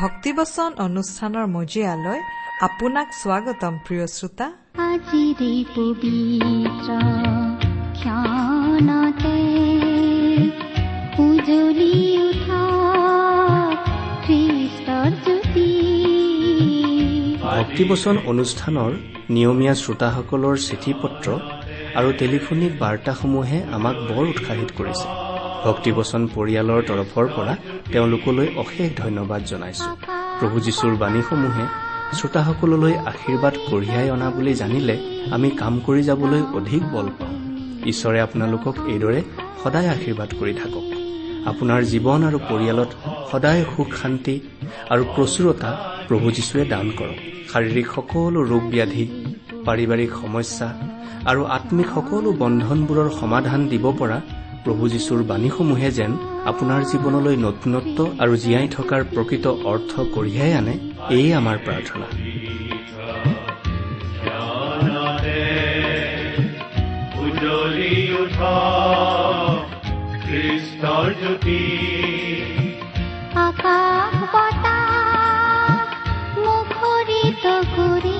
ভক্তিবচন অনুষ্ঠানৰ মজিয়ালৈ আপোনাক স্বাগতম প্ৰিয় শ্ৰোতা। আজি পবিত্ৰ ক্ষণতে উজলি উঠা খ্ৰীষ্টৰ জ্যোতি। ভক্তিবচন অনুষ্ঠানৰ নিয়মীয়া শ্ৰোতাসকলৰ চিঠি পত্ৰ আৰু টেলিফোনিক বাৰ্তাসমূহে আমাক বৰ উৎসাহিত কৰিছে। ভক্তিবচন পৰিয়ালৰ তৰফৰ পৰা তেওঁলোকলৈ অশেষ ধন্যবাদ জনাইছো। প্ৰভু যীশুৰ বাণীসমূহে শ্ৰোতাসকললৈ আশীৰ্বাদ কঢ়িয়াই অনা বুলি জানিলে আমি কাম কৰি যাবলৈ অধিক বল পাওঁ। ঈশ্বৰে আপোনালোকক এইদৰে সদায় আশীৰ্বাদ কৰি থাকক। আপোনাৰ জীৱন আৰু পৰিয়ালত সদায় সুখ শান্তি আৰু প্ৰচুৰতা প্ৰভু যীশুৱে দান কৰক। শাৰীৰিক সকলো ৰোগ ব্যাধি পাৰিবাৰিক সমস্যা আৰু আত্মিক সকলো বন্ধনবোৰৰ সমাধান দিব পৰা প্ৰভু যীশুৰ বাণীসমূহে যেন আপোনাৰ জীৱনলৈ নতুনত্ব আৰু জীয়াই থকাৰ প্ৰকৃত অৰ্থ কঢ়িয়াই আনে এয়ে আমাৰ প্ৰাৰ্থনা। আকাশ বতাহ মুখৰিত কৰি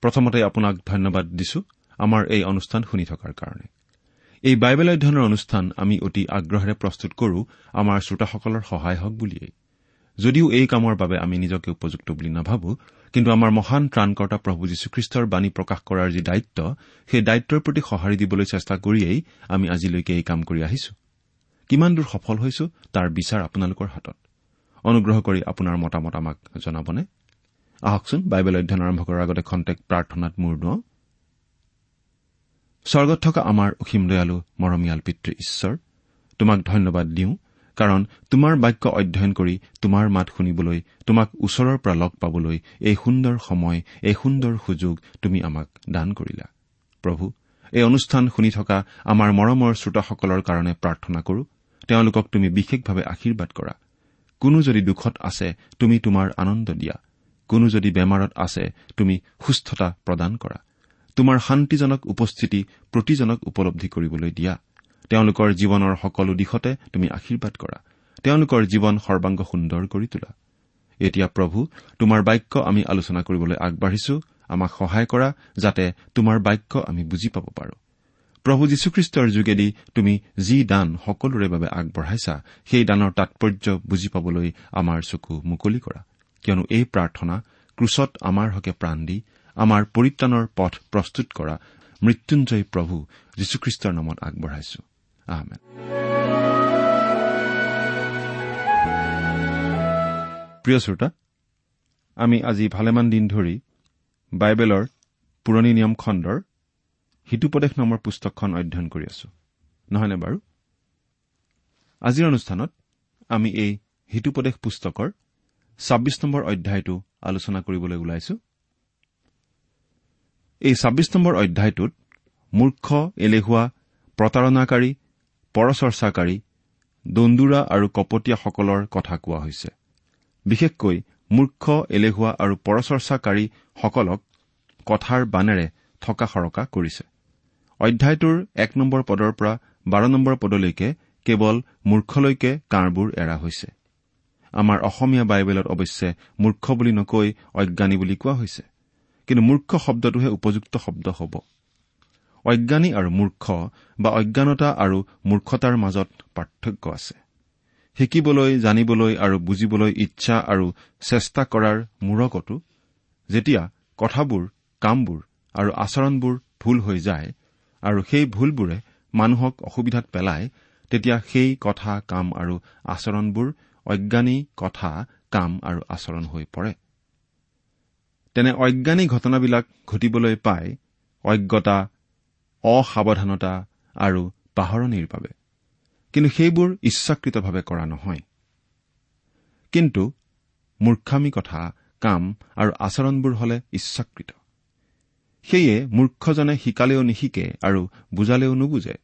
প্ৰথমতে আপোনাক ধন্যবাদ দিছো আমাৰ এই অনুষ্ঠান শুনি থকাৰ কাৰণে। এই বাইবেল অধ্যয়নৰ অনুষ্ঠান আমি অতি আগ্ৰহেৰে প্ৰস্তুত কৰো আমাৰ শ্ৰোতাসকলৰ সহায় হওক বুলিয়েই। যদিও এই কামৰ বাবে আমি নিজকে উপযুক্ত বুলি নাভাবো কিন্তু আমাৰ মহান ত্ৰাণকৰ্তা প্ৰভু যীশুখ্ৰীষ্টৰ বাণী প্ৰকাশ কৰাৰ যি দায়িত্ব সেই দায়িত্বৰ প্ৰতি সঁহাৰি দিবলৈ চেষ্টা কৰিয়েই আমি আজিলৈকে এই কাম কৰি আহিছো। কিমান দূৰ সফল হৈছো তাৰ বিচাৰ আপোনালোকৰ হাতত। অনুগ্ৰহ কৰি আপোনাৰ মতামত আমাক জনাবনে? আহকচোন বাইবেল অধ্যয়ন আৰম্ভ কৰাৰ আগতে খন্তেক প্ৰাৰ্থনাত মূৰ দুৱাওঁ। স্বৰ্গত থকা আমাৰ অসীম দয়ালু মৰমীয়াল পিতৃ ঈশ্বৰ তোমাক ধন্যবাদ দিওঁ কাৰণ তোমাৰ বাক্য অধ্যয়ন কৰি তোমাৰ মাত শুনিবলৈ তোমাক ওচৰৰ পৰা লগ পাবলৈ এই সুন্দৰ সময় এই সুন্দৰ সুযোগ তুমি আমাক দান কৰিলা। প্ৰভু এই অনুষ্ঠান শুনি থকা আমাৰ মৰমৰ শ্ৰোতাসকলৰ কাৰণে প্ৰাৰ্থনা কৰো। তেওঁলোকক তুমি বিশেষভাৱে আশীৰ্বাদ কৰা। কোনো যদি দুখত আছে তুমি তোমাৰ আনন্দ দিয়া। কোনো যদি বেমাৰত আছে তুমি সুস্থতা প্ৰদান কৰা। তোমাৰ শান্তিজনক উপস্থিতি প্ৰতিজনক উপলব্ধি কৰিবলৈ দিয়া। তেওঁলোকৰ জীৱনৰ সকলো দিশতে তুমি আশীৰ্বাদ কৰা। তেওঁলোকৰ জীৱন সৰ্বাংগ সুন্দৰ কৰি তোলা। এতিয়া প্ৰভু তোমাৰ বাক্য আমি আলোচনা কৰিবলৈ আগবাঢ়িছো। আমাক সহায় কৰা যাতে তোমাৰ বাক্য আমি বুজি পাব পাৰো। প্ৰভু যীশুখ্ৰীষ্টৰ যোগেদি তুমি যি দান সকলোৰে বাবে আগবঢ়াইছা সেই দানৰ তাৎপৰ্য বুজি পাবলৈ আমাৰ চকু মুকলি কৰা। কিয়নো এই প্ৰাৰ্থনা ক্ৰুচত আমাৰ হকে প্ৰাণ দি আমাৰ পৰিত্ৰাণৰ পথ প্ৰস্তুত কৰা মৃত্যুঞ্জয় প্ৰভু যীশুখ্ৰীষ্টৰ নামত আগবঢ়াইছো। প্ৰিয় শ্ৰোতা আমি আজি ভালেমান দিন ধৰি বাইবেলৰ পুৰণি নিয়ম খণ্ডৰ হিতুপদেশ নামৰ পুস্তকখন অধ্যয়ন কৰি আছো। নহয়নে বাৰু? আজিৰ অনুষ্ঠানত আমি এই হিতুপদেশ পুস্তকৰ ছাব্বিছ নম্বৰ অধ্যায়টো আলোচনা কৰিবলৈ ওলাইছো। এই ছাব্বিছ নম্বৰ অধ্যায়টোত মূৰ্খ এলেহুৱা প্ৰতাৰণাকাৰী পৰচৰ্চাকাৰী দন্দুৰা আৰু কপটীয়াসকলৰ কথা কোৱা হৈছে। বিশেষকৈ মূৰ্খ এলেহুৱা আৰু পৰচৰ্চাকাৰীসকলক কথাৰ বানেৰে থকা সৰকা কৰিছে। অধ্যায়টোৰ এক নম্বৰ পদৰ পৰা বাৰ নম্বৰ পদলৈকে কেৱল মূৰ্খলৈকে কাঁড়বোৰ এৰা হৈছে। আমাৰ অসমীয়া বাইবেলত অৱশ্যে মূৰ্খ বুলি নকৈ অজ্ঞানী বুলি কোৱা হৈছে। কিন্তু মূৰ্খ শব্দটোহে উপযুক্ত শব্দ হ'ব। অজ্ঞানী আৰু মূৰ্খ বা অজ্ঞানতা আৰু মূৰ্খতাৰ মাজত পাৰ্থক্য আছে। শিকিবলৈ জানিবলৈ আৰু বুজিবলৈ ইচ্ছা আৰু চেষ্টা কৰাৰ মূৰকতো যেতিয়া কথাবোৰ কামবোৰ আৰু আচৰণবোৰ ভুল হৈ যায় আৰু সেই ভুলবোৰে মানুহক অসুবিধাত পেলায় তেতিয়া সেই কথা কাম আৰু আচৰণবোৰ অজ্ঞানী কথা কাম আৰু আচৰণ হৈ পৰে। তেনে অজ্ঞানী ঘটনাবিলাক ঘটিবলৈ পায় অজ্ঞতা অসাৱধানতা আৰু পাহৰণিৰ বাবে। কিন্তু সেইবোৰ ইচ্ছাকৃতভাৱে কৰা নহয়। কিন্তু মূৰ্খামী কথা কাম আৰু আচৰণবোৰ হলে ইচ্ছাকৃত। সেয়ে মূৰ্খজনে শিকালেও নিশিকে আৰু বুজালেও নুবুজে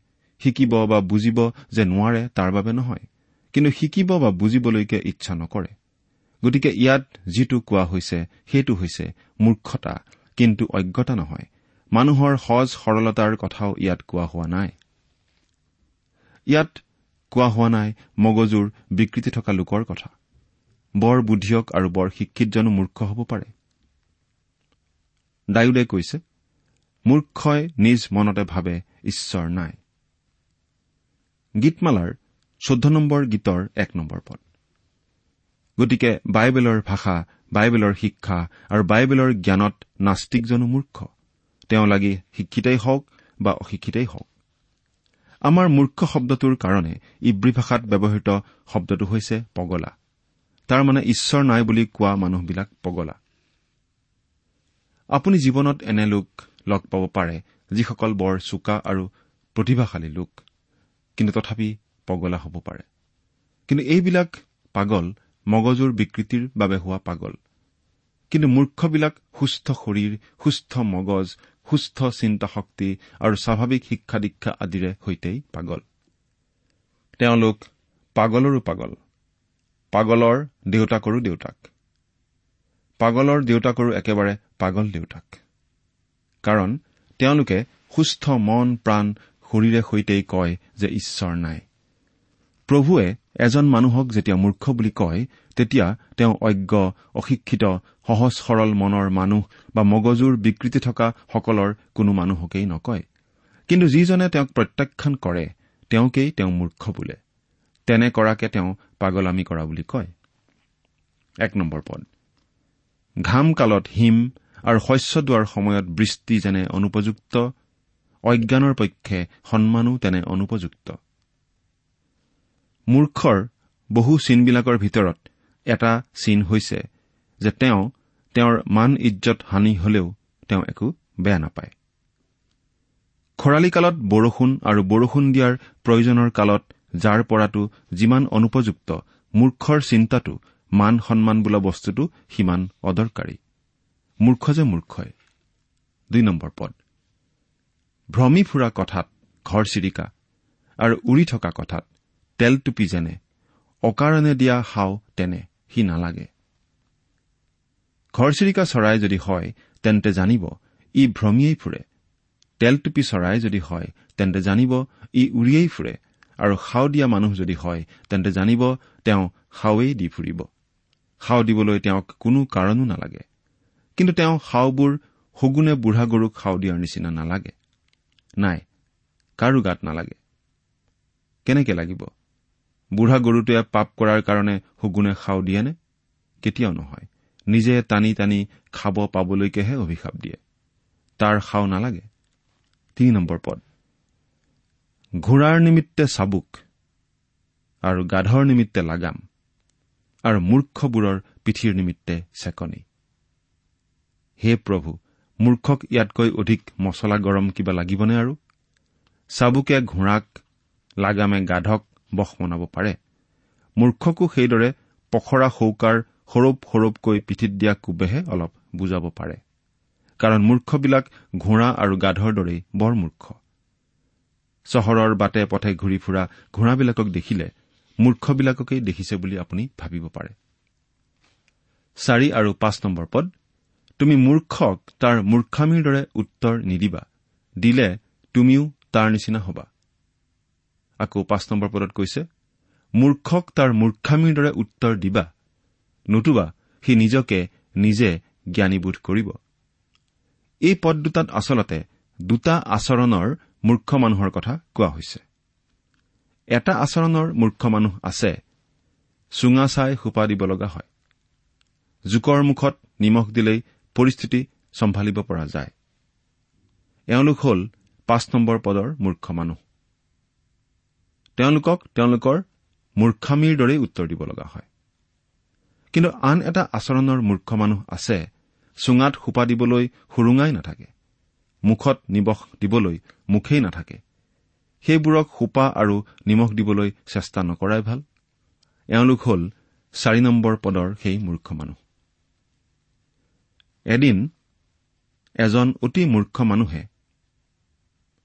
শিকিব বা বুজিব যে নোৱাৰে তাৰ বাবে নহয়। কিন্তু শিকিব বা বুজিবলৈকে ইচ্ছা নকৰে। গতিকে ইয়াত যিটো কোৱা হৈছে সেইটো হৈছে মূৰ্খতা কিন্তু অজ্ঞতা নহয়। মানুহৰ সজ সৰলতাৰ কথাও ইয়াত কোৱা হোৱা নাই। ইয়াত কোৱা হোৱা নাই মগজুৰ বিকৃতি থকা লোকৰ কথা। বৰ বুদ্ধিয়ক আৰু বৰ শিক্ষিতজনো মূৰ্খ হ'ব পাৰে। ডায়ুদে কৈছে মূৰ্খই নিজ মনতে ভাবে ঈশ্বৰ নাই। গীতমালাৰ চৈধ্য নম্বৰ গীতৰ এক নম্বৰ পদ। গতিকে বাইবেলৰ ভাষা বাইবেলৰ শিক্ষা আৰু বাইবেলৰ জ্ঞানত নাস্তিকজনো মূৰ্খ। তেওঁ লাগি শিক্ষিতেই হওক বা অশিক্ষিতেই হওক। আমাৰ মূৰ্খ শব্দটোৰ কাৰণে ইব্ৰী ভাষাত ব্যৱহৃত শব্দটো হৈছে পগলা। তাৰমানে ঈশ্বৰ নাই বুলি কোৱা মানুহবিলাক পগলা। আপুনি জীৱনত এনে লোক লগ পাব পাৰে যিসকল বৰ চোকা আৰু প্ৰতিভাশালী লোক। কিন্তু তথাপি পগলা হ'ব পাৰে। কিন্তু এইবিলাক পাগল মগজুৰ বিকৃতিৰ বাবে হোৱা পাগল। কিন্তু মূৰ্খবিলাক সুস্থ শৰীৰ সুস্থ মগজ সুস্থ চিন্তা শক্তি আৰু স্বাভাৱিক শিক্ষা দীক্ষা আদিৰে সৈতেই পাগল। তেওঁলোক পাগলৰো পাগল। পাগলৰ দেউতাকৰো দেউতাক। পাগলৰ দেউতাকৰো একেবাৰে পাগল দেউতাক। কাৰণ তেওঁলোকে সুস্থ মন প্ৰাণ শৰীৰে সৈতেই কয় যে ঈশ্বৰ নাই। প্ৰভুৱে এজন মানুহক যেতিয়া মূৰ্খ বুলি কয় তেতিয়া তেওঁ অজ্ঞ অশিক্ষিত সহজ সৰল মনৰ মানুহ বা মগজুৰ বিকৃতি থকা সকলৰ কোনো মানুহকেই নকয়। কিন্তু যিজনে তেওঁক প্ৰত্যাখ্যান কৰে তেওঁকেই তেওঁ মূৰ্খ বোলে। তেনে কৰাকে তেওঁ পাগলামী কৰা বুলি কয়। এক নম্বৰ পদ। ঘাম কালত হিম আৰু শস্য দোৱাৰ সময়ত বৃষ্টি যেনে অনুপযুক্ত অজ্ঞানৰ পক্ষে সন্মানো তেনে অনুপযুক্ত। মূৰ্খৰ বহু চিনবিলাকৰ ভিতৰত এটা চিন হৈছে যে তেওঁ তেওঁৰ মান ইজ্জত হানি হলেও তেওঁ একো বেয়া নাপায়। খৰালি কালত বৰষুণ আৰু বৰষুণ দিয়াৰ প্ৰয়োজনৰ কালত যাৰ পৰাটো যিমান অনুপযুক্ত মূৰ্খৰ চিন্তাটো মান সন্মান বোলা বস্তুটো সিমান অদৰকাৰী। মূৰ্খ যে মূৰ্খই। দুই নম্বৰ পদ। ভ্ৰমি ফুৰা কথাত ঘৰ চিৰিকা আৰু উৰি থকা কথাত তেলটুপি যেনে অকাৰণে দিয়া হাও তেনে সি নালাগে। ঘৰচিৰিকা চৰাই যদি হয় তেন্তে জানিব ই ভ্ৰমিয়েই ফুৰে। তেলটুপি চৰাই যদি হয় তেন্তে জানিব ই উৰিয়েই ফুৰে। আৰু সাও দিয়া মানুহ যদি হয় তেন্তে জানিব তেওঁ সাৱেই দি ফুৰিব। সাও দিবলৈ তেওঁক কোনো কাৰণো নালাগে। কিন্তু তেওঁ সাওবোৰ সগুনে বুঢ়া গৰুক সাও দিয়াৰ নিচিনা নালাগে। নাই কাৰো গাত নালাগে। কেনেকে লাগিব? বুঢ়া গৰুটোৱে পাপ কৰাৰ কাৰণে সগুনে সাও দিয়েনে? কেতিয়াও নহয়। নিজে টানি টানি খাব পাবলৈকেহে অভিশাপ দিয়ে। তাৰ সাও নালাগে। তিনি নম্বৰ পদ। ঘোঁৰাৰ নিমিত্তে চাবুক আৰু গাধৰ নিমিত্তে লাগাম আৰু মূৰ্খবোৰৰ পিঠিৰ নিমিত্তে চেকনি। হে প্ৰভু মূৰ্খক ইয়াতকৈ অধিক মছলা গৰম কিবা লাগিবনে আৰু? চাবুকে ঘোঁৰাক লাগামে গাধক বস বনাব পাৰে। মূৰ্খকো সেইদৰে পখৰা শৌকাৰ সৰব সৰবকৈ পিঠিত দিয়া কোবেহে অলপ বুজাব পাৰে। কাৰণ মূৰ্খবিলাক ঘোঁৰা আৰু গাধৰ দৰেই বৰ মূৰ্খ। চহৰৰ বাটে পথে ঘূৰি ফুৰা ঘোঁৰাবিলাকক দেখিলে মূৰ্খবিলাককেই দেখিছে বুলি আপুনি ভাবিব পাৰে। চাৰি আৰু পাঁচ নম্বৰ পদ তুমি মূৰ্খক তাৰ মূৰ্খামীৰ দৰে উত্তৰ নিদিবা। দিলে তুমিও তাৰ নিচিনা হবা। আকৌ পাঁচ নম্বৰ পদত কৈছে মূৰ্খক তাৰ মূৰ্খামীৰ দৰে উত্তৰ দিবা। নতুবা সি নিজকে নিজে জ্ঞানীবোধ কৰিব। এই পদ দুটাত আচলতে দুটা আচৰণৰ মূৰ্খ মানুহৰ কথা কোৱা হৈছে। এটা আচৰণৰ মূৰ্খ মানুহ আছে চুঙা চাই সোপা দিব লগা হয়। জোকৰ মুখত নিমখ দিলেই পৰিস্থিতি চম্ভালিব পৰা যায়। এওঁলোক হ'ল পাঁচ নম্বৰ পদৰ মূৰ্খ মানুহ। তেওঁলোকক তেওঁলোকৰ মূৰ্খামীৰ দৰেই উত্তৰ দিব লগা হয়। কিন্তু আন এটা আচৰণৰ মূৰ্খ মানুহ আছে চুঙাত সোপা দিবলৈ সুৰুঙাই নাথাকে মুখত নিবস দিবলৈ মুখেই নাথাকে। সেইবোৰক সোপা আৰু নিমখ দিবলৈ চেষ্টা নকৰাই ভাল। এওঁলোক হ'ল চাৰি নম্বৰ পদৰ সেই মূৰ্খ মানুহ। এদিন এজন অতি মূৰ্খ মানুহে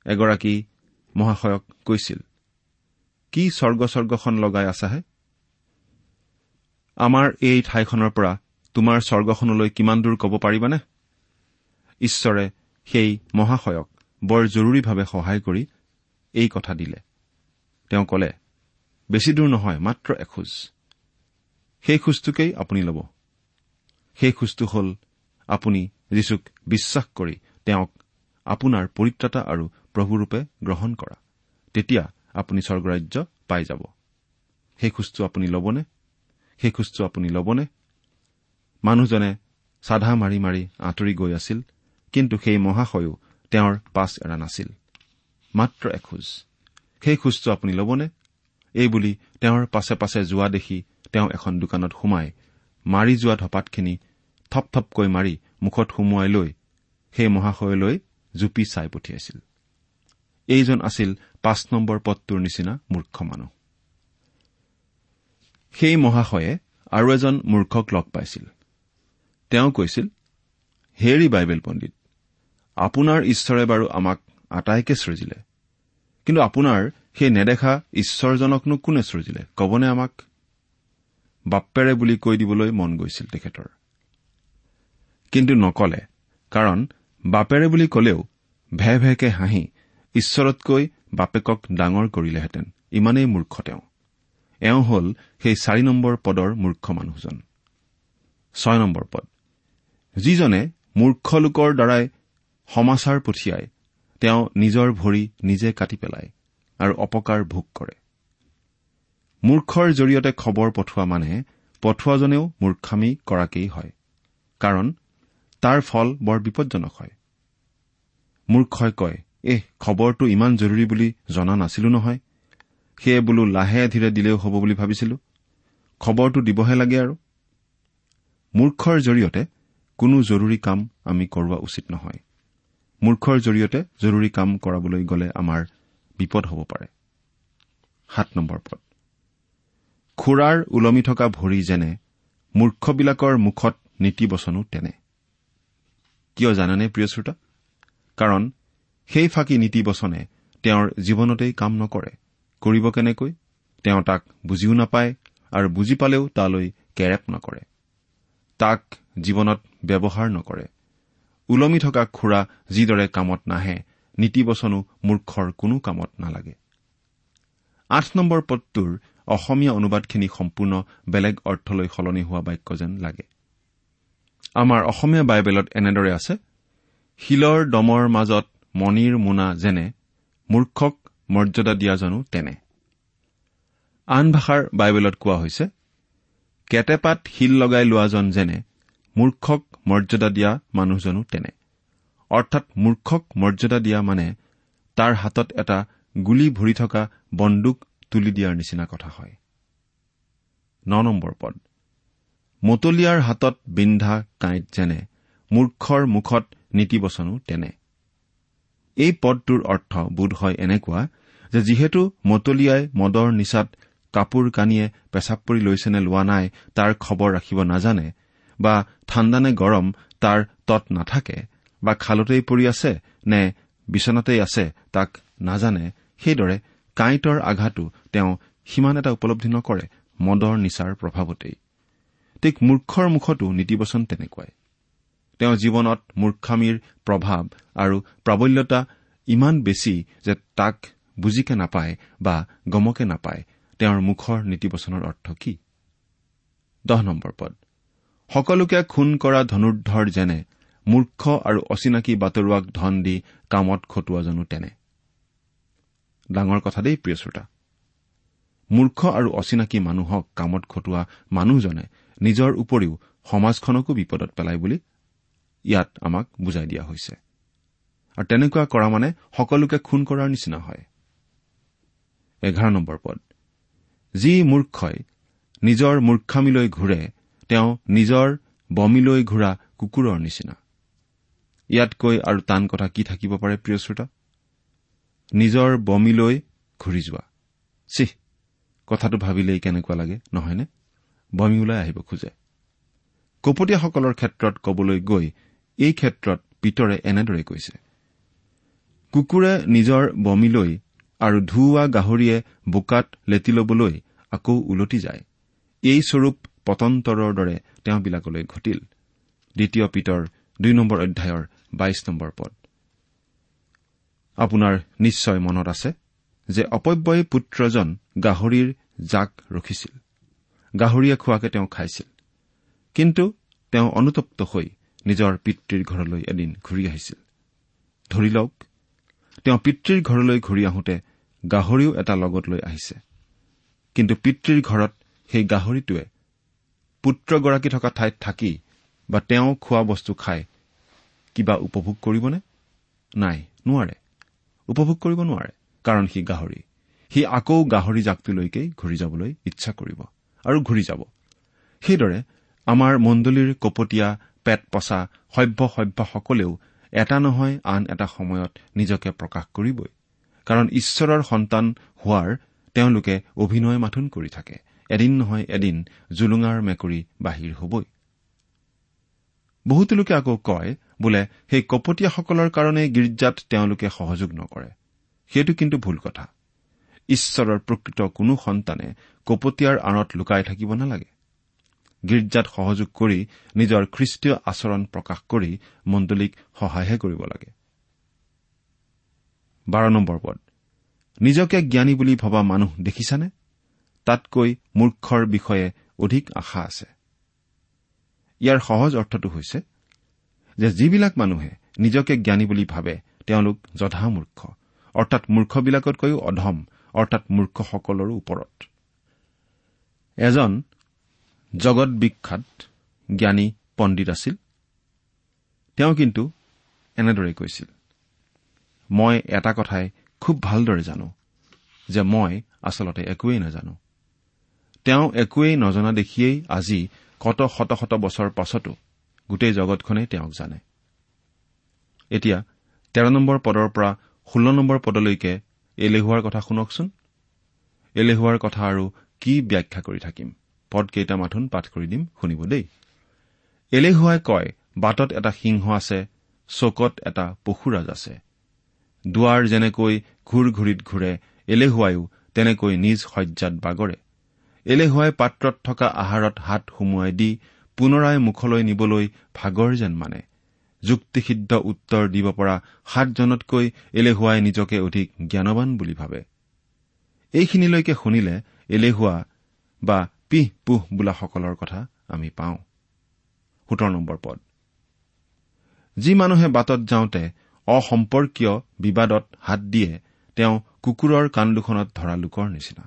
এগৰাকী মহাশয়ক কৈছিল কি স্বৰ্গ স্বৰ্গখন লগাই আছাহে? আমাৰ এই ঠাইখনৰ পৰা তোমাৰ স্বৰ্গখনলৈ কিমান দূৰ ক'ব পাৰিবানে? ঈশ্বৰে সেই মহাশয়ক বৰ জৰুৰীভাৱে সহায় কৰি এই কথা দিলে। তেওঁ কলে বেছি দূৰ নহয় মাত্ৰ এখোজ। সেই খোজটোকেই আপুনি ল'ব। সেই খোজটো হ'ল আপুনি যীশুক বিশ্বাস কৰি তেওঁক আপোনাৰ পৰিত্ৰাতা আৰু প্ৰভুৰূপে গ্ৰহণ কৰা। তেতিয়া আপুনি স্বৰ্গৰাজ্য পাই যাব। সেই খোজটো আপুনি ল'বনে? সেই খোজটো আপুনি ল'বনে? মানুহজনে চাধা মাৰি মাৰি আঁতৰি গৈ আছিল কিন্তু সেই মহাশয়ো তেওঁৰ পাছ এৰা নাছিল। মাত্ৰ এখোজ। সেই খোজটো আপুনি ল'বনে? এইবুলি তেওঁৰ পাছে পাছে যোৱা দেখি তেওঁ এখন দোকানত সোমাই মাৰি যোৱা ধপাতখিনি থপথপকৈ মাৰি মুখত সুমুৱাই লৈ সেই মহাশয়লৈ জুপি চাই পঠিয়াইছিল। এইজন আছিল পাঁচ নম্বৰ পদটোৰ নিচিনা মূৰ্খ মানুহ। সেই মহাশয়ে আৰু এজন মূৰ্খক লগ পাইছিল। তেওঁ কৈছিল হেৰি বাইবেল পণ্ডিত আপোনাৰ ঈশ্বৰে বাৰু আমাক আটাইকে সৃজিলে কিন্তু আপোনাৰ সেই নেদেখা ঈশ্বৰজনকনো কোনে সৃজিলে কবনে আমাক? বাপ্পেৰে বুলি কৈ দিবলৈ মন গৈছিল তেখেতৰ। কিন্তু নকলে কাৰণ বাপেৰে বুলি কলেও ভে ভেকে হাঁহি ঈশ্বৰতকৈ বাপেকক ডাঙৰ কৰিলেহেঁতেন। ইমানেই মূৰ্খ তেওঁ। এওঁ হ'ল সেই চাৰি নম্বৰ পদৰ মূৰ্খ মানুহজন। ছয় নম্বৰ পদ। যিজনে মূৰ্খ লোকৰ দ্বাৰাই সমাচাৰ পঠিয়াই তেওঁ নিজৰ ভৰি নিজে কাটি পেলায় আৰু অপকাৰ ভোগ কৰে। মূৰ্খৰ জৰিয়তে খবৰ পঠোৱা মানে পঠোৱাজনেও মূৰ্খামী কৰাকেই হয় কাৰণ তাৰ ফল বৰ বিপদজনক হয়। মূৰ্খই কয় এহ খবৰটো ইমান জৰুৰী বুলি জনা নাছিলো নহয়। সেয়ে বোলো লাহে ধীৰে দিলেও হ'ব বুলি ভাবিছিলো। খবৰটো দিবহে লাগে আৰু। মূৰ্খৰ জৰিয়তে কোনো জৰুৰী কাম আমি কৰোৱা উচিত নহয়। মূৰ্খৰ জৰিয়তে জৰুৰী কাম কৰাবলৈ গ'লে আমাৰ বিপদ হ'ব পাৰে। খুৰাৰ ওলমি থকা ভৰি যেনে মূৰ্খবিলাকৰ মুখত নীতিবচনো তেনে। কিয় জানেনে প্ৰিয় শ্ৰোতা? কাৰণ সেই ফাঁকি নীতিবচনে তেওঁৰ জীৱনতেই কাম নকৰে। কৰিব কেনেকৈ? তেওঁ তাক বুজিও নাপায় আৰু বুজি পালেও তালৈ কেৰেপ নকৰে। তাক জীৱনত ব্যৱহাৰ নকৰে। ওলমি থকা খুৰা যিদৰে কামত নাহে নীতিবচনো মূৰ্খৰ কোনো কামত নালাগে। আঠ নম্বৰ পদটোৰ অসমীয়া অনুবাদখিনি সম্পূৰ্ণ বেলেগ অৰ্থলৈ সলনি হোৱা বাক্য যেন লাগে। আমাৰ অসমীয়া বাইবেলত এনেদৰে আছে শিলৰ দমৰ মাজত মণিৰ মোনা যেনে মূৰ্খক মৰ্যাদা দিয়াজনো তেনে। আন ভাষাৰ বাইবেলত কোৱা হৈছে কেটেপাত শিল লগাই লোৱাজন যেনে মূৰ্খক মৰ্যাদা দিয়া মানুহজনো তেনে। অৰ্থাৎ মূৰ্খক মৰ্যাদা দিয়া মানে তাৰ হাতত এটা গুলী ভৰি থকা বন্দুক তুলি দিয়াৰ নিচিনা কথা হয়। মতলীয়াৰ হাতত বিন্ধা কাঁইট যেনে মূৰ্খৰ মুখত নীতিবচনো তেনে। এই পদটোৰ অৰ্থ বোধ হয় এনেকুৱা যে যিহেতু মতলীয়াই মদৰ নিচাত কাপোৰ কানিয়ে পেচাব পৰি লৈছে নে লোৱা নাই তাৰ খবৰ ৰাখিব নাজানে বা ঠাণ্ডা নে গৰম তাৰ তৎ নাথাকে বা খালতেই পৰি আছে নে বিচনাতেই আছে তাক নাজানে সেইদৰে কাঁইটৰ আঘাতো তেওঁ সিমান এটা উপলব্ধি নকৰে মদৰ নিচাৰ প্ৰভাৱতেই। ঠিক মূৰ্খৰ মুখতো নীতিবচন তেনেকুৱাই। তেওঁ জীৱনত মূৰ্খামীৰ প্ৰভাৱ আৰু প্ৰাবল্যতা ইমান বেছি যে তাক বুজিকে নাপায় বা গমকে নাপায়। তেওঁৰ মুখৰ নীতিবচনৰ অৰ্থ কি? সকলোকে খুন কৰা ধনুৰ্ধৰ যেনে মূৰ্খ আৰু অচিনাকি বাতৰুৱাক ধন দি কামত খটোৱাজনো তেনে। ডাঙৰ কথা দেই প্ৰিয় শ্ৰোতা। মূৰ্খ আৰু অচিনাকি মানুহক কামত খটোৱা মানুহজনে নিজৰ উপৰিও সমাজখনকো বিপদত পেলায় বুলি ইয়াত আমাক বুজাই দিয়া হৈছে। আৰু তেনেকুৱা কৰা মানে সকলোকে খুন কৰাৰ নিচিনা হয়। এঘাৰ নম্বৰ পদ। যি মূৰ্খই নিজৰ মূৰ্খামিলৈ ঘূৰে তেওঁ নিজৰ বমিলৈ ঘূৰা কুকুৰৰ নিচিনা। ইয়াতকৈ আৰু টান কথা কি থাকিব পাৰে প্ৰিয় শ্ৰোতা? নিজৰ বমিলৈ ঘূৰি যোৱা। চিহ কথাটো ভাবিলেই কেনেকুৱা লাগে নহয়নে? বমি ওলাই আহিব খোজে। কপটীয়াসকলৰ ক্ষেত্ৰত কবলৈ গৈ এই ক্ষেত্ৰত পিতৰে এনেদৰে কৈছে কুকুৰে নিজৰ বমি লৈ আৰু ধুওৱা গাহৰিয়ে বোকাত লেটি লবলৈ আকৌ ওলটি যায়। এই স্বৰূপ পতন্তৰৰ দৰে তেওঁবিলাকলৈ ঘটিল। দ্বিতীয় পিতৰ দুই নম্বৰ অধ্যায়ৰ বাইশ নম্বৰ পদ। আপোনাৰ নিশ্চয় মনত আছে যে অপব্যয় পুত্ৰজন গাহৰিৰ জাক ৰখিছিল। গাহৰিয়ে খোৱাকে তেওঁ খাইছিল। কিন্তু তেওঁ অনুতপ্ত হৈ নিজৰ পিতৃৰ ঘৰলৈ এদিন ঘূৰি আহিছিল। ধৰি লওক তেওঁ পিতৃৰ ঘৰলৈ ঘূৰি আহোঁতে গাহৰিও এটা লগত লৈ আহিছে। কিন্তু পিতৃৰ ঘৰত সেই গাহৰিটোৱে পুত্ৰগৰাকী থকা ঠাইত থাকি বা তেওঁ খোৱা বস্তু খাই কিবা উপভোগ কৰিবনে? নাই নোৱাৰে। উপভোগ কৰিব নোৱাৰে কাৰণ সি গাহৰি। সি আকৌ গাহৰি জাকটোলৈকে ঘূৰি যাবলৈ ইচ্ছা কৰিব আৰু ঘূৰি যাব। সেইদৰে আমাৰ মণ্ডলীৰ কপটীয়া পেট পচা সভ্য সভ্যসকলেও এটা নহয় আন এটা সময়ত নিজকে প্ৰকাশ কৰিবই। কাৰণ ঈশ্বৰৰ সন্তান হোৱাৰ তেওঁলোকে অভিনয় মাথোন কৰি থাকে। এদিন নহয় এদিন জুলুঙাৰ মেকুৰী বাহিৰ হবই। বহুতো লোকে আকৌ কয় বোলে সেই কপটীয়াসকলৰ কাৰণে গীৰ্জাত তেওঁলোকে সহযোগ নকৰে। সেইটো কিন্তু ভুল কথা। ঈশ্বৰৰ প্ৰকৃত কোনো সন্তানে কপটীয়াৰ আঁৰত লুকাই থাকিব নালাগে। গীৰ্জাত সহযোগ কৰি নিজৰ খ্ৰীষ্টীয় আচৰণ প্ৰকাশ কৰি মণ্ডলীক সহায়হে কৰিব লাগে। নিজকে জ্ঞানী বুলি ভবা মানুহ দেখিছানে? তাতকৈ মূৰ্খৰ বিষয়ে অধিক আশা আছে। ইয়াৰ সহজ অৰ্থটো হৈছে যে যিবিলাক মানুহে নিজকে জ্ঞানী বুলি ভাবে তেওঁলোক যধামূৰ্খ অৰ্থাৎ মূৰ্খবিলাকতকৈও অধম অৰ্থাৎ মূৰ্খসকলৰো ওপৰত। এজন জগত বিখ্যাত জ্ঞানী পণ্ডিত আছিল। তেওঁ কিন্তু এনেদৰে কৈছিল মই এটা কথাই খুব ভালদৰে জানো যে মই আচলতে একোৱেই নাজানো। তেওঁ একোৱেই নজনা দেখিয়েই আজি কত শত শত বছৰ পাছতো গোটেই জগতখনেই তেওঁক জানে। এতিয়া তেৰ নম্বৰ পদৰ পৰা ষোল্ল নম্বৰ পদলৈকে এলেহুৱাৰ কথা শুনকচোন। এলেহুৱাৰ কথা আৰু কি ব্যাখ্যা কৰি থাকিম? পদ কেইটা মাথোন পাঠ কৰি দিম শুনিব দেই। এলেহুৱাই কয় বাটত এটা সিংহ আছে চকত এটা পশুৰাজ আছে। দুৱাৰ যেনেকৈ ঘূৰ ঘূৰিত ঘূৰে এলেহুৱাইও তেনেকৈ নিজ শয্যাত বাগৰে। এলেহুৱাই পাত্ৰত থকা আহাৰত হাত সুমুৱাই দি পুনৰাই মুখলৈ নিবলৈ ভাগৰ যেন মানে। যুক্তিসিদ্ধ উত্তৰ দিব পৰা সাতজনতকৈ এলেহুৱাই নিজকে অধিক জ্ঞানবান বুলি ভাবে। এইখিনিলৈকে শুনিলে এলেহুৱা বা পিহ পুহ বোলাসকলৰ কথা আমি পাওঁ। সোতৰ নম্বৰ পদ। যি মানুহে বাটত যাওঁতে অসম্পৰ্কীয় বিবাদত হাত দিয়ে তেওঁ কুকুৰৰ কাণ দুখনত ধৰা লোকৰ নিচিনা।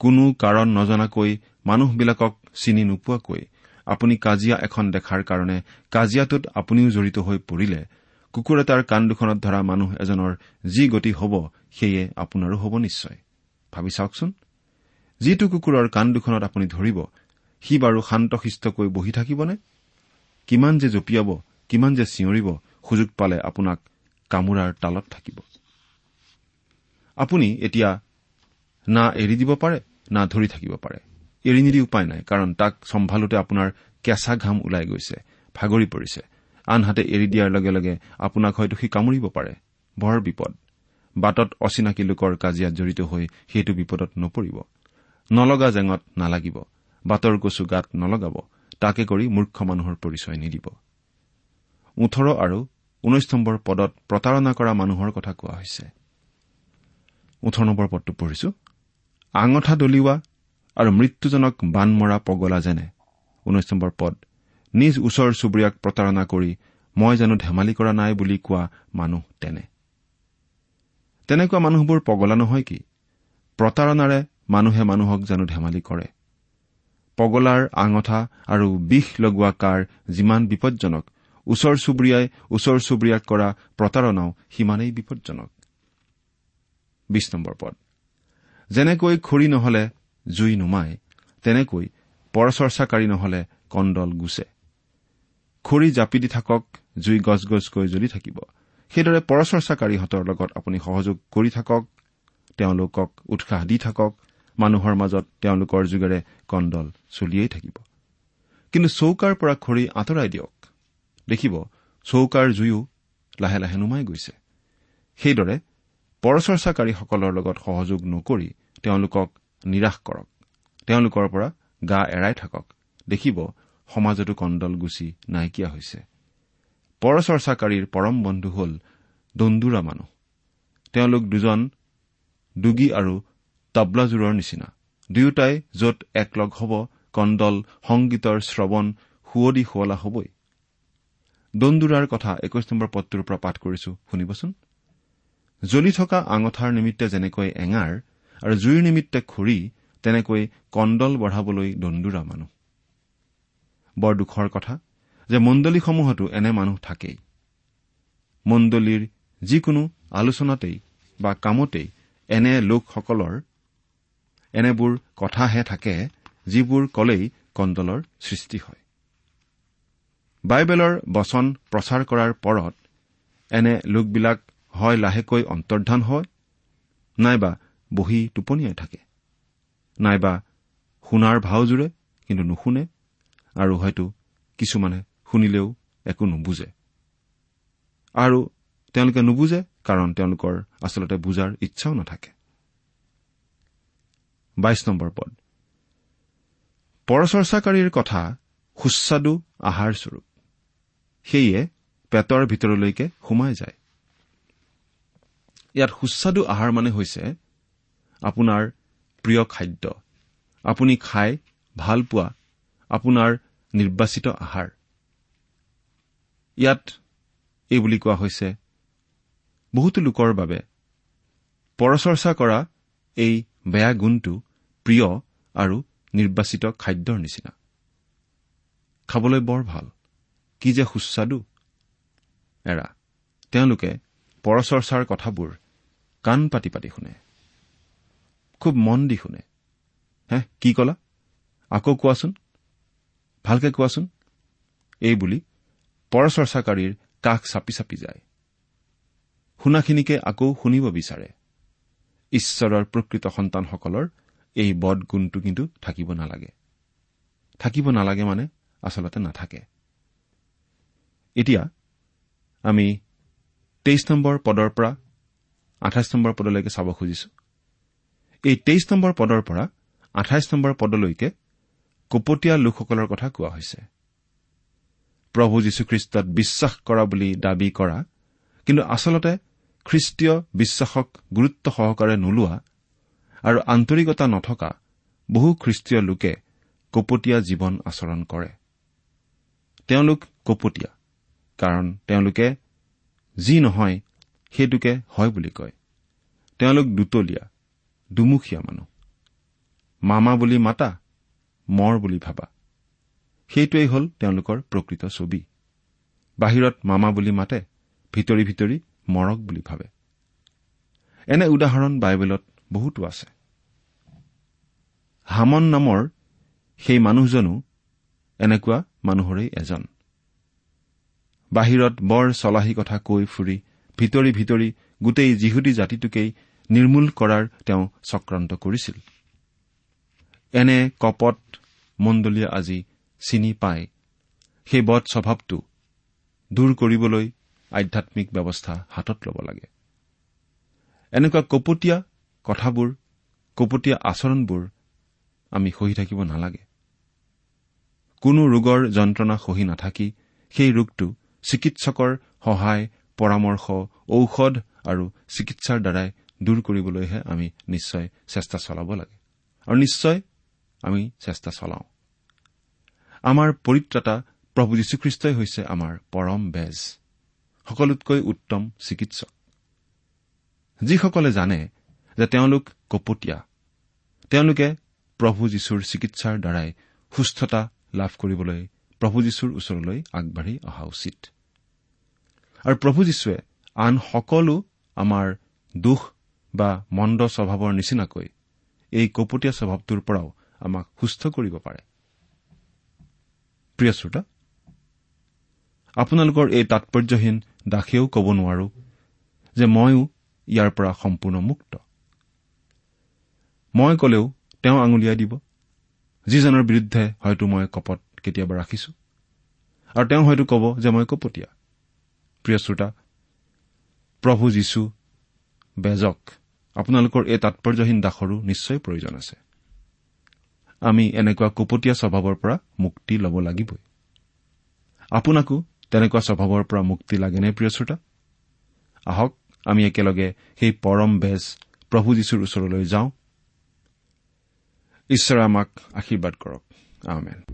কোনো কাৰণ নজনাকৈ মানুহবিলাকক চিনি নোপোৱাকৈ আপুনি কাজিয়া এখন দেখাৰ কাৰণে কাজিয়াটোত আপুনিও জড়িত হৈ পৰিলে কুকুৰ এটাৰ কাণ দুখনত ধৰা মানুহ এজনৰ যি গতি হ'ব সেয়ে আপোনাৰো হ'ব নিশ্চয়। ভাবি চাওকচোন। যিটো কুকুৰৰ কাণ দুখনত আপুনি ধৰিব সি বাৰু শান্তশিষ্টকৈ বহি থাকিবনে? কিমান যে জঁপিয়াব কিমান যে চিঞৰিব সুযোগ পালে আপোনাক কামোৰাৰ তালত থাকিব। আপুনি এতিয়া না এৰি দিব পাৰে না ধৰি থাকিব পাৰে। এৰি নিদি উপায় নাই কাৰণ তাক চম্ভালোতে আপোনাৰ কেঁচা ঘাম ওলাই গৈছে ভাগৰি পৰিছে। আনহাতে এৰি দিয়াৰ লগে লগে আপোনাক হয়তো সি কামুৰিব পাৰে। বৰ বিপদ। বাটত অচিনাকি লোকৰ কাজিয়াত জড়িত হৈ সেইটো বিপদত নপৰিব। নলগা জেঙত নালাগিব। বাটৰ কচু গাত নলগাব। তাকে কৰি মূৰ্খ মানুহৰ পৰিচয় নিদিব। ওঠৰ আৰু ঊনৈশ নম্বৰ পদত প্ৰতাৰণা কৰা মানুহৰ কথা কোৱা হৈছে। আঙঠা দলিওৱা আৰু মৃত্যুজনক বান মৰা পগলা যেনে। ঊনৈশ নম্বৰ পদ। নিজ ওচৰ চুবুৰীয়াক প্ৰতাৰণা কৰি মই জানো ধেমালি কৰা নাই বুলি কোৱা মানুহ তেনে। তেনেকুৱা মানুহবোৰ পগলা নহয় কি? প্ৰতাৰণাৰে মানুহে মানুহক জানো ধেমালি কৰে। পগলাৰ আঙঠা আৰু বিষ লগোৱা কাৰ যিমান বিপদজনক ওচৰ চুবুৰীয়াই ওচৰ চুবুৰীয়াক কৰা প্ৰতাৰণাও সিমানেই বিপদজনক। যেনেকৈ খৰি নহলে জুই নুমাই তেনেকৈ পৰচৰ্চাকাৰী নহলে কণ্ডল গুচে খৰি জাপি দি থাকক জুই গছ গছকৈ জ্বলি থাকিব। সেইদৰে পৰচৰ্চাকাৰীহঁতৰ লগত আপুনি সহযোগ কৰি থাকক তেওঁলোকক উৎসাহ দি থাকক মানুহৰ মাজত তেওঁলোকৰ যোগেৰে কণ্ডল চলিয়েই থাকিব। কিন্তু চৌকাৰ পৰা খৰি আঁতৰাই দিয়ক। দেখিব চৌকাৰ জুয়ো লাহে লাহে নুমাই গৈছে। সেইদৰে পৰচৰ্চাকাৰীসকলৰ লগত সহযোগ নকৰি তেওঁলোকক নিৰাশ কৰক। তেওঁলোকৰ পৰা গা এৰাই থাকক। দেখিব সমাজতো কণ্ডল গুচি নাইকিয়া হৈছে। পৰচৰ্চাকাৰীৰ পৰম বন্ধু হ'ল দন্দুৰা মানুহ। তেওঁলোক দুজন দুগী আৰু তবলাজোৰৰ নিচিনা। দুয়োটাই য'ত একলগ হ'ব কণ্ডল সংগীতৰ শ্ৰৱণ সুৱদি সুৱলা হবই। দন্দুৰাৰ কথা একৈশ নম্বৰ পদটোৰ পৰা পাঠ কৰিছো শুনিবচোন। জ্বলি থকা আঙঠাৰ নিমিত্তে যেনেকৈ এঙাৰ আৰু জুইৰ নিমিত্তে খৰি তেনেকৈ কণ্ডল বঢ়াবলৈ দন্দুৰা মানুহ। বৰ দুখৰ কথা যে মণ্ডলীসমূহতো এনে মানুহ থাকেই। মণ্ডলীৰ যিকোনো আলোচনাতেই বা কামতেই এনে লোকসকলৰ এনেবোৰ কথাহে থাকে যিবোৰ কলেই কণ্ডলৰ সৃষ্টি হয়। বাইবেলৰ বচন প্ৰচাৰ কৰাৰ পৰত এনে লোকবিলাক হয় লাহেকৈ অন্তৰ্ধান হয় নাইবা বহি টোপনিয়াই থাকে নাইবা শুনাৰ ভাও জোৰে কিন্তু নুশুনে আৰু হয়তো কিছুমানে শুনিলেও একো নুবুজে। আৰু তেওঁলোকে নুবুজে কাৰণ তেওঁলোকৰ আচলতে বুজাৰ ইচ্ছাও নাথাকে। বাইশ নম্বৰ পদ। পৰচৰ্চাকাৰীৰ কথা সুস্বাদু আহাৰস্বৰূপ সেয়ে পেটৰ ভিতৰলৈকে সোমাই যায়। ইয়াত সুস্বাদু আহাৰ মানে হৈছে আপোনাৰ প্ৰিয় খাদ্য। আপুনি খাই ভাল পোৱা আপোনাৰ নিৰ্বাচিত আহাৰ। ইয়াত এই বুলি কোৱা হৈছে বহুতো লোকৰ বাবে পৰচৰ্চা কৰা এই বেয়া গুণটো প্ৰিয় আৰু নিৰ্বাচিত খাদ্যৰ নিচিনা। খাবলৈ বৰ ভাল। কি যে সুস্বাদু। এৰা তেওঁলোকে পৰচৰ্চাৰ কথাবোৰ কাণ পাতি পাতি শুনে। খুব মন দি শুনে। হে কি কলা? আকৌ কোৱাচোন। ভালকে কোৱাচোন। এই বুলি পৰচৰ্চাকাৰীৰ কাষ চাপি চাপি যায়। শুনাখিনিকে আকৌ শুনিব বিচাৰে। ঈশ্বৰৰ প্ৰকৃত সন্তানসকলৰ এই বদ গুণটো কিন্তু থাকিব নালাগে। থাকিব নালাগে মানে আচলতে নাথাকে। এতিয়া আমি তেইছ নম্বৰ পদৰ পৰা আঠাইছ নম্বৰ পদলৈকে চাব খুজিছো। এই তেইছ নম্বৰ পদৰ পৰা আঠাইছ নম্বৰ পদলৈকে কপটীয়া লোকসকলৰ কথা কোৱা হৈছে। প্ৰভু যীশুখ্ৰীষ্টত বিশ্বাস কৰা বুলি দাবী কৰা কিন্তু আচলতে খ্ৰীষ্টীয় বিশ্বাসক গুৰুত্ব সহকাৰে নোলোৱা আৰু আন্তৰিকতা নথকা বহু খ্ৰীষ্টীয় লোকে কপটীয়া জীৱন আচৰণ কৰে। তেওঁলোক কপটীয়া কাৰণ তেওঁলোকে যি নহয় সেইটোকে হয় বুলি কয়। তেওঁলোক দুতলীয়া দুমুখীয়া মানুহ। মামা বুলি মাতা মৰ বুলি ভাবা। সেইটোৱেই হ'ল তেওঁলোকৰ প্ৰকৃত ছবি। বাহিৰত মামা বুলি মাতে ভিতৰি ভিতৰি মৰক বুলি ভাবে। এনে উদাহৰণ বাইবেলত বহুতো আছে। হামন নামৰ সেই মানুহজনো এনেকুৱা মানুহৰেই এজন। বাহিৰত বৰ চলাহী কথা কৈ ফুৰি ভিতৰি ভিতৰি গোটেই যিহুদী জাতিটোকেই নিৰ্মূল কৰাৰ তেওঁ চক্ৰান্ত কৰিছিল। এনে কপট মণ্ডলীয়ে আজি চিনি পাই সেই বধ স্বভাৱটো দূৰ কৰিবলৈ আধ্যামিক ব্যৱস্থা হাতত ল'ব লাগে। এনেকুৱা কপটীয়া কথাবোৰ কপটীয়া আচৰণবোৰ আমি সহি থাকিব নালাগে। কোনো ৰোগৰ যন্ত্ৰণা সহি নাথাকি সেই ৰোগটো চিকিৎসকৰ সহায় পৰামৰ্শ ঔষধ আৰু চিকিৎসাৰ দ্বাৰাই দূৰ কৰিবলৈহে আমি নিশ্চয় চেষ্টা চলাব লাগে। আৰু নিশ্চয় আমি চেষ্টা চলাওঁ। আমাৰ পৰিত্ৰাতা প্ৰভু যীশুখ্ৰীষ্টই হৈছে আমাৰ পৰম বেজ। সকলোতকৈ উত্তম চিকিৎসক। যিসকলে জানে যে তেওঁলোক কপটীয়া তেওঁলোকে প্ৰভু যীশুৰ চিকিৎসাৰ দ্বাৰাই সুস্থতা লাভ কৰিবলৈ প্ৰভু যীশুৰ ওচৰলৈ আগবাঢ়ি অহা উচিত। আৰু প্ৰভু যীশুৱে আন সকলো আমাৰ দোষ বা মন্দ স্বভাৱৰ নিচিনাকৈ এই কপটীয়া স্বভাৱটোৰ পৰাও আমাক সুস্থ কৰিব পাৰে। আপোনালোকৰ এই তাৎপৰ্যহীন দাসেও ক'ব নোৱাৰো যে ময়ো ইয়াৰ পৰা সম্পূৰ্ণ মুক্ত। মই কলেও তেওঁ আঙুলিয়াই দিব যিজনৰ বিৰুদ্ধে হয়তো মই কপত কেতিয়াবা ৰাখিছো। আৰু তেওঁ হয়তো কব যে মই কপটীয়া। প্ৰিয় শ্ৰোতা প্ৰভু যীশু বেজক আপোনালোকৰ এই তাৎপৰ্যহীন দাসৰো নিশ্চয় প্ৰয়োজন আছে। আমি এনেকুৱা কপটীয়া স্বভাৱৰ পৰা মুক্তি ল'ব লাগিবই। আপোনাকো তেনেকুৱা স্বভাৱৰ পৰা মুক্তি লাগেনে প্ৰিয় শ্ৰোতা? আহক আমি একেলগে সেই পৰম বেজ প্ৰভু যীশুৰ ওচৰলৈ যাওঁ। ঈশ্বৰে আমাক আশীৰ্বাদ কৰক। আমেন।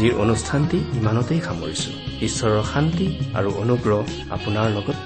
আজিৰ অনুষ্ঠানটি ইমানতেই সামৰিছো। ঈশ্বৰৰ শান্তি আৰু অনুগ্ৰহ আপোনাৰ লগত